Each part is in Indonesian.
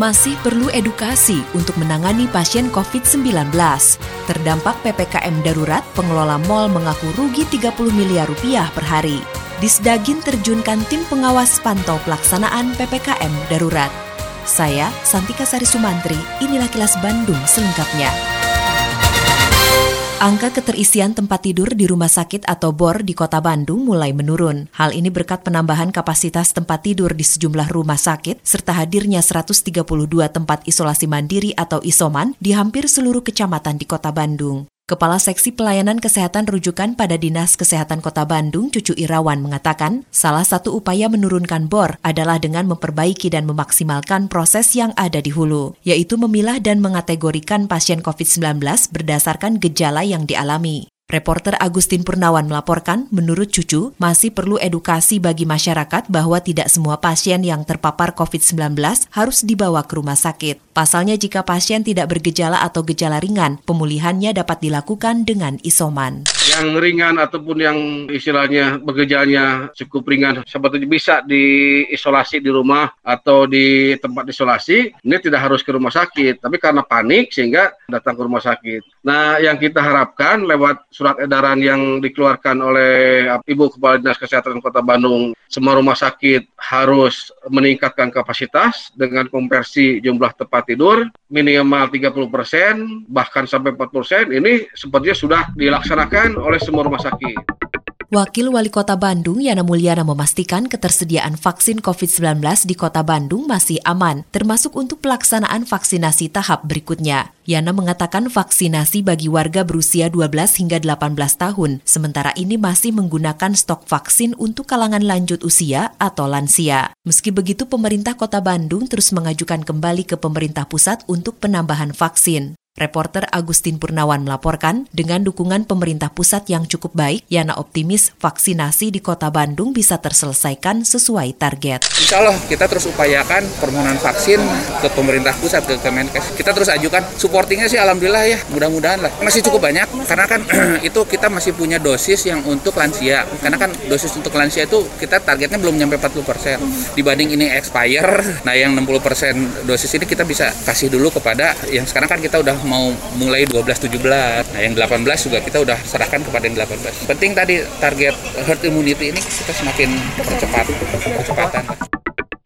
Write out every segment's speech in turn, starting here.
Masih perlu edukasi untuk menangani pasien COVID-19. Terdampak PPKM darurat, pengelola mal mengaku rugi 30 miliar rupiah per hari. Disdagin terjunkan tim pengawas pantau pelaksanaan PPKM darurat. Saya, Santika Sari Sumantri, inilah kilas Bandung selengkapnya. Angka keterisian tempat tidur di rumah sakit atau BOR di kota Bandung mulai menurun. Hal ini berkat penambahan kapasitas tempat tidur di sejumlah rumah sakit, serta hadirnya 132 tempat isolasi mandiri atau isoman di hampir seluruh kecamatan di kota Bandung. Kepala Seksi Pelayanan Kesehatan Rujukan pada Dinas Kesehatan Kota Bandung, Cucu Irawan, mengatakan salah satu upaya menurunkan BOR adalah dengan memperbaiki dan memaksimalkan proses yang ada di hulu, yaitu memilah dan mengategorikan pasien COVID-19 berdasarkan gejala yang dialami. Reporter Agustin Purnawan melaporkan, menurut Cucu, masih perlu edukasi bagi masyarakat bahwa tidak semua pasien yang terpapar COVID-19 harus dibawa ke rumah sakit. Pasalnya jika pasien tidak bergejala atau gejala ringan, pemulihannya dapat dilakukan dengan isoman. Yang ringan ataupun yang istilahnya bergejalanya cukup ringan sebetulnya bisa diisolasi di rumah atau di tempat isolasi. Ini tidak harus ke rumah sakit, tapi karena panik sehingga datang ke rumah sakit. Nah, yang kita harapkan lewat surat edaran yang dikeluarkan oleh Ibu Kepala Dinas Kesehatan Kota Bandung, semua rumah sakit harus meningkatkan kapasitas dengan konversi jumlah tempat tidur minimal 30% bahkan sampai 40% ini sepertinya sudah dilaksanakan oleh semua rumah sakit. Wakil Wali Kota Bandung Yana Mulyana memastikan ketersediaan vaksin COVID-19 di Kota Bandung masih aman, termasuk untuk pelaksanaan vaksinasi tahap berikutnya. Yana mengatakan vaksinasi bagi warga berusia 12 hingga 18 tahun, sementara ini masih menggunakan stok vaksin untuk kalangan lanjut usia atau lansia. Meski begitu, pemerintah Kota Bandung terus mengajukan kembali ke pemerintah pusat untuk penambahan vaksin. Reporter Agustin Purnawan melaporkan, dengan dukungan pemerintah pusat yang cukup baik, Yana optimis vaksinasi di kota Bandung bisa terselesaikan sesuai target. Insya Allah kita terus upayakan permohonan vaksin ke pemerintah pusat, ke Kemenkes. Kita terus ajukan, supportingnya sih Alhamdulillah ya, mudah-mudahan lah. Masih cukup banyak, karena kan itu kita masih punya dosis yang untuk lansia. Karena kan dosis untuk lansia itu kita targetnya belum nyampe 40%. Dibanding ini expire, nah yang 60% dosis ini kita bisa kasih dulu kepada yang sekarang kan kita udah mau mulai 12-17 nah yang 18 juga kita udah serahkan kepada yang 18 penting tadi target herd immunity ini kita semakin percepat percepatan.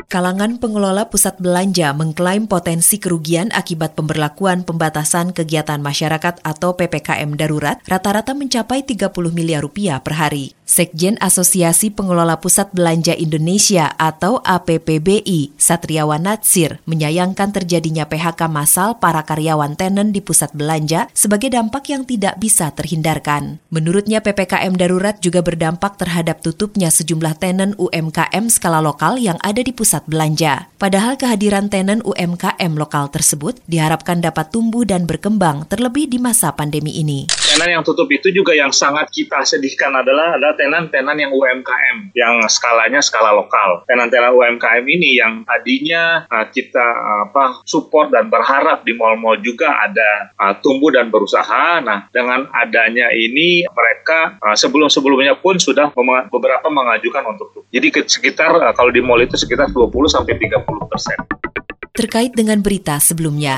Kalangan pengelola pusat belanja mengklaim potensi kerugian akibat pemberlakuan pembatasan kegiatan masyarakat atau PPKM darurat rata-rata mencapai 30 miliar rupiah per hari. Sekjen Asosiasi Pengelola Pusat Belanja Indonesia atau APPBI, Satriawan Natsir, menyayangkan terjadinya PHK massal para karyawan tenen di pusat belanja sebagai dampak yang tidak bisa terhindarkan. Menurutnya PPKM darurat juga berdampak terhadap tutupnya sejumlah tenen UMKM skala lokal yang ada di pusat belanja. Padahal kehadiran tenen UMKM lokal tersebut diharapkan dapat tumbuh dan berkembang terlebih di masa pandemi ini. Tenan yang tutup itu juga yang sangat kita sedihkan adalah ada tenan-tenan yang UMKM yang skalanya skala lokal. Tenan-tenan UMKM ini yang tadinya uh, kita uh, apa support dan berharap di mal-mal juga ada uh, tumbuh dan berusaha. Nah, dengan adanya ini mereka uh, sebelum-sebelumnya pun sudah beberapa mengajukan untuk tutup. Jadi sekitar uh, kalau di mall itu sekitar 20 sampai 30 persen. Terkait dengan berita sebelumnya,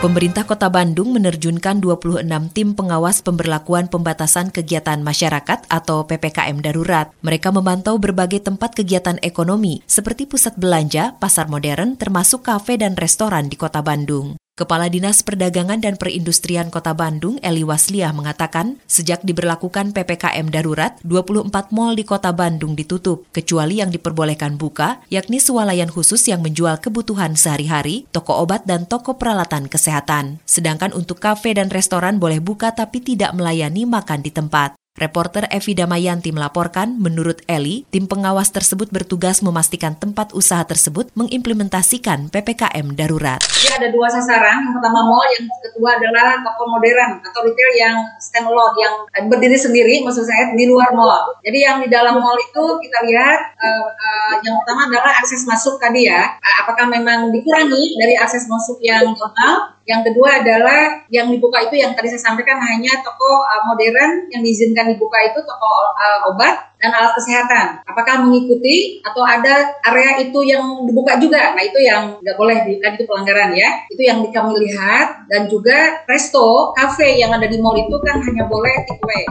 Pemerintah Kota Bandung menerjunkan 26 tim pengawas pemberlakuan pembatasan kegiatan masyarakat atau PPKM darurat. Mereka memantau berbagai tempat kegiatan ekonomi seperti pusat belanja, pasar modern, termasuk kafe dan restoran di Kota Bandung. Kepala Dinas Perdagangan dan Perindustrian Kota Bandung, Eli Wasliah, mengatakan sejak diberlakukan PPKM darurat, 24 mal di Kota Bandung ditutup, kecuali yang diperbolehkan buka, yakni swalayan khusus yang menjual kebutuhan sehari-hari, toko obat dan toko peralatan kesehatan. Sedangkan untuk kafe dan restoran boleh buka tapi tidak melayani makan di tempat. Reporter Evi Damayanti melaporkan, menurut Eli, tim pengawas tersebut bertugas memastikan tempat usaha tersebut mengimplementasikan PPKM darurat. Jadi ada dua sasaran, yang pertama mall, yang kedua adalah toko modern atau retail yang standalone, yang berdiri sendiri, maksud saya di luar mall. Jadi yang di dalam mall itu kita lihat, uh, uh, yang pertama adalah akses masuk tadi ya, apakah memang dikurangi dari akses masuk yang normal, yang kedua adalah yang dibuka itu yang tadi saya sampaikan hanya toko uh, modern yang diizinkan dibuka itu toko uh, obat dan alat kesehatan. Apakah mengikuti atau ada area itu yang dibuka juga? Nah itu yang nggak boleh kan itu pelanggaran ya. Itu yang kami lihat dan juga resto, cafe yang ada di mall itu kan hanya boleh takeaway.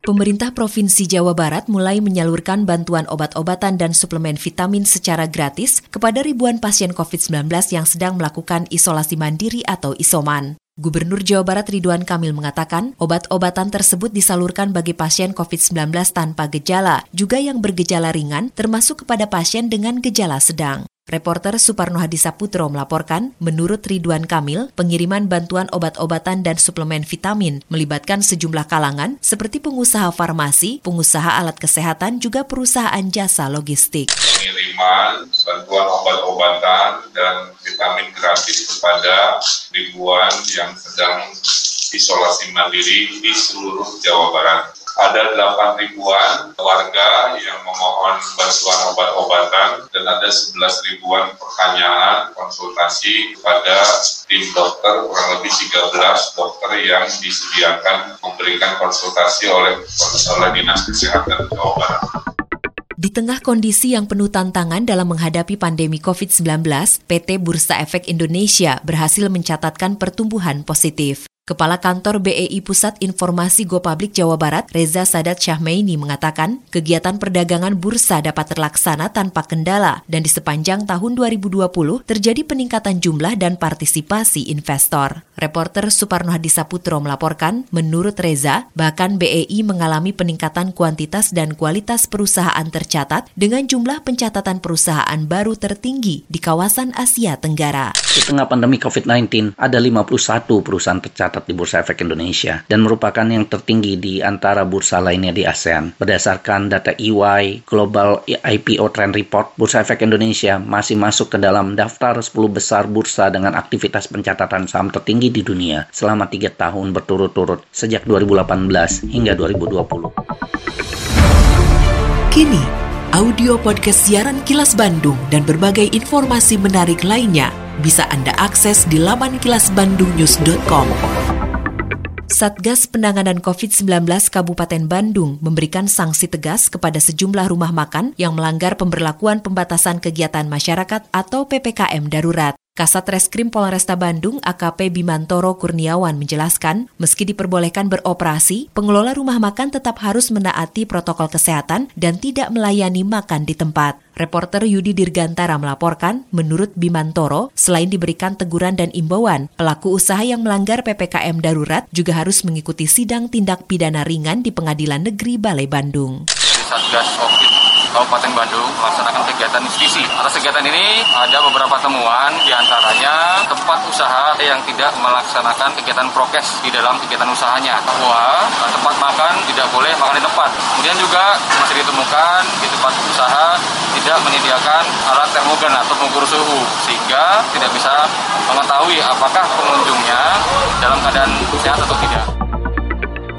Pemerintah Provinsi Jawa Barat mulai menyalurkan bantuan obat-obatan dan suplemen vitamin secara gratis kepada ribuan pasien COVID-19 yang sedang melakukan isolasi mandiri atau isoman. Gubernur Jawa Barat Ridwan Kamil mengatakan, obat-obatan tersebut disalurkan bagi pasien COVID-19 tanpa gejala, juga yang bergejala ringan, termasuk kepada pasien dengan gejala sedang. Reporter Suparno Hadisaputro melaporkan, menurut Ridwan Kamil, pengiriman bantuan obat-obatan dan suplemen vitamin melibatkan sejumlah kalangan seperti pengusaha farmasi, pengusaha alat kesehatan, juga perusahaan jasa logistik. Pengiriman bantuan obat-obatan dan vitamin gratis kepada ribuan yang sedang isolasi mandiri di seluruh Jawa Barat ada 8 ribuan warga yang memohon bantuan obat-obatan dan ada 11 ribuan pertanyaan konsultasi kepada tim dokter kurang lebih 13 dokter yang disediakan memberikan konsultasi oleh oleh Dinas Kesehatan Jawa Barat. Di tengah kondisi yang penuh tantangan dalam menghadapi pandemi COVID-19, PT Bursa Efek Indonesia berhasil mencatatkan pertumbuhan positif. Kepala Kantor BEI Pusat Informasi Go Public Jawa Barat, Reza Sadat Syahmeini mengatakan, kegiatan perdagangan bursa dapat terlaksana tanpa kendala dan di sepanjang tahun 2020 terjadi peningkatan jumlah dan partisipasi investor. Reporter Suparno Hadisaputro melaporkan, menurut Reza, bahkan BEI mengalami peningkatan kuantitas dan kualitas perusahaan tercatat dengan jumlah pencatatan perusahaan baru tertinggi di kawasan Asia Tenggara. Di pandemi COVID-19, ada 51 perusahaan tercatat tercatat di Bursa Efek Indonesia dan merupakan yang tertinggi di antara bursa lainnya di ASEAN. Berdasarkan data EY Global IPO Trend Report, Bursa Efek Indonesia masih masuk ke dalam daftar 10 besar bursa dengan aktivitas pencatatan saham tertinggi di dunia selama tiga tahun berturut-turut sejak 2018 hingga 2020. Kini, audio podcast siaran Kilas Bandung dan berbagai informasi menarik lainnya bisa Anda akses di laman kilasbandungnews.com. Satgas Penanganan COVID-19 Kabupaten Bandung memberikan sanksi tegas kepada sejumlah rumah makan yang melanggar pemberlakuan pembatasan kegiatan masyarakat atau PPKM darurat. Kasat Reskrim Polresta Bandung AKP Bimantoro Kurniawan menjelaskan, meski diperbolehkan beroperasi, pengelola rumah makan tetap harus menaati protokol kesehatan dan tidak melayani makan di tempat. Reporter Yudi Dirgantara melaporkan, menurut Bimantoro, selain diberikan teguran dan imbauan, pelaku usaha yang melanggar PPKM darurat juga harus mengikuti sidang tindak pidana ringan di Pengadilan Negeri Balai Bandung. Satgas COVID Kabupaten Bandung melaksanakan kegiatan justisi. Atas kegiatan ini ada beberapa temuan, di antaranya tempat usaha yang tidak melaksanakan kegiatan prokes di dalam kegiatan usahanya. Bahwa eh, tempat makan tidak boleh makan di tempat. Kemudian juga masih ditemukan di tempat usaha tidak menyediakan alat termogan atau pengukur suhu, sehingga tidak bisa mengetahui apakah pengunjungnya dalam keadaan sehat atau tidak.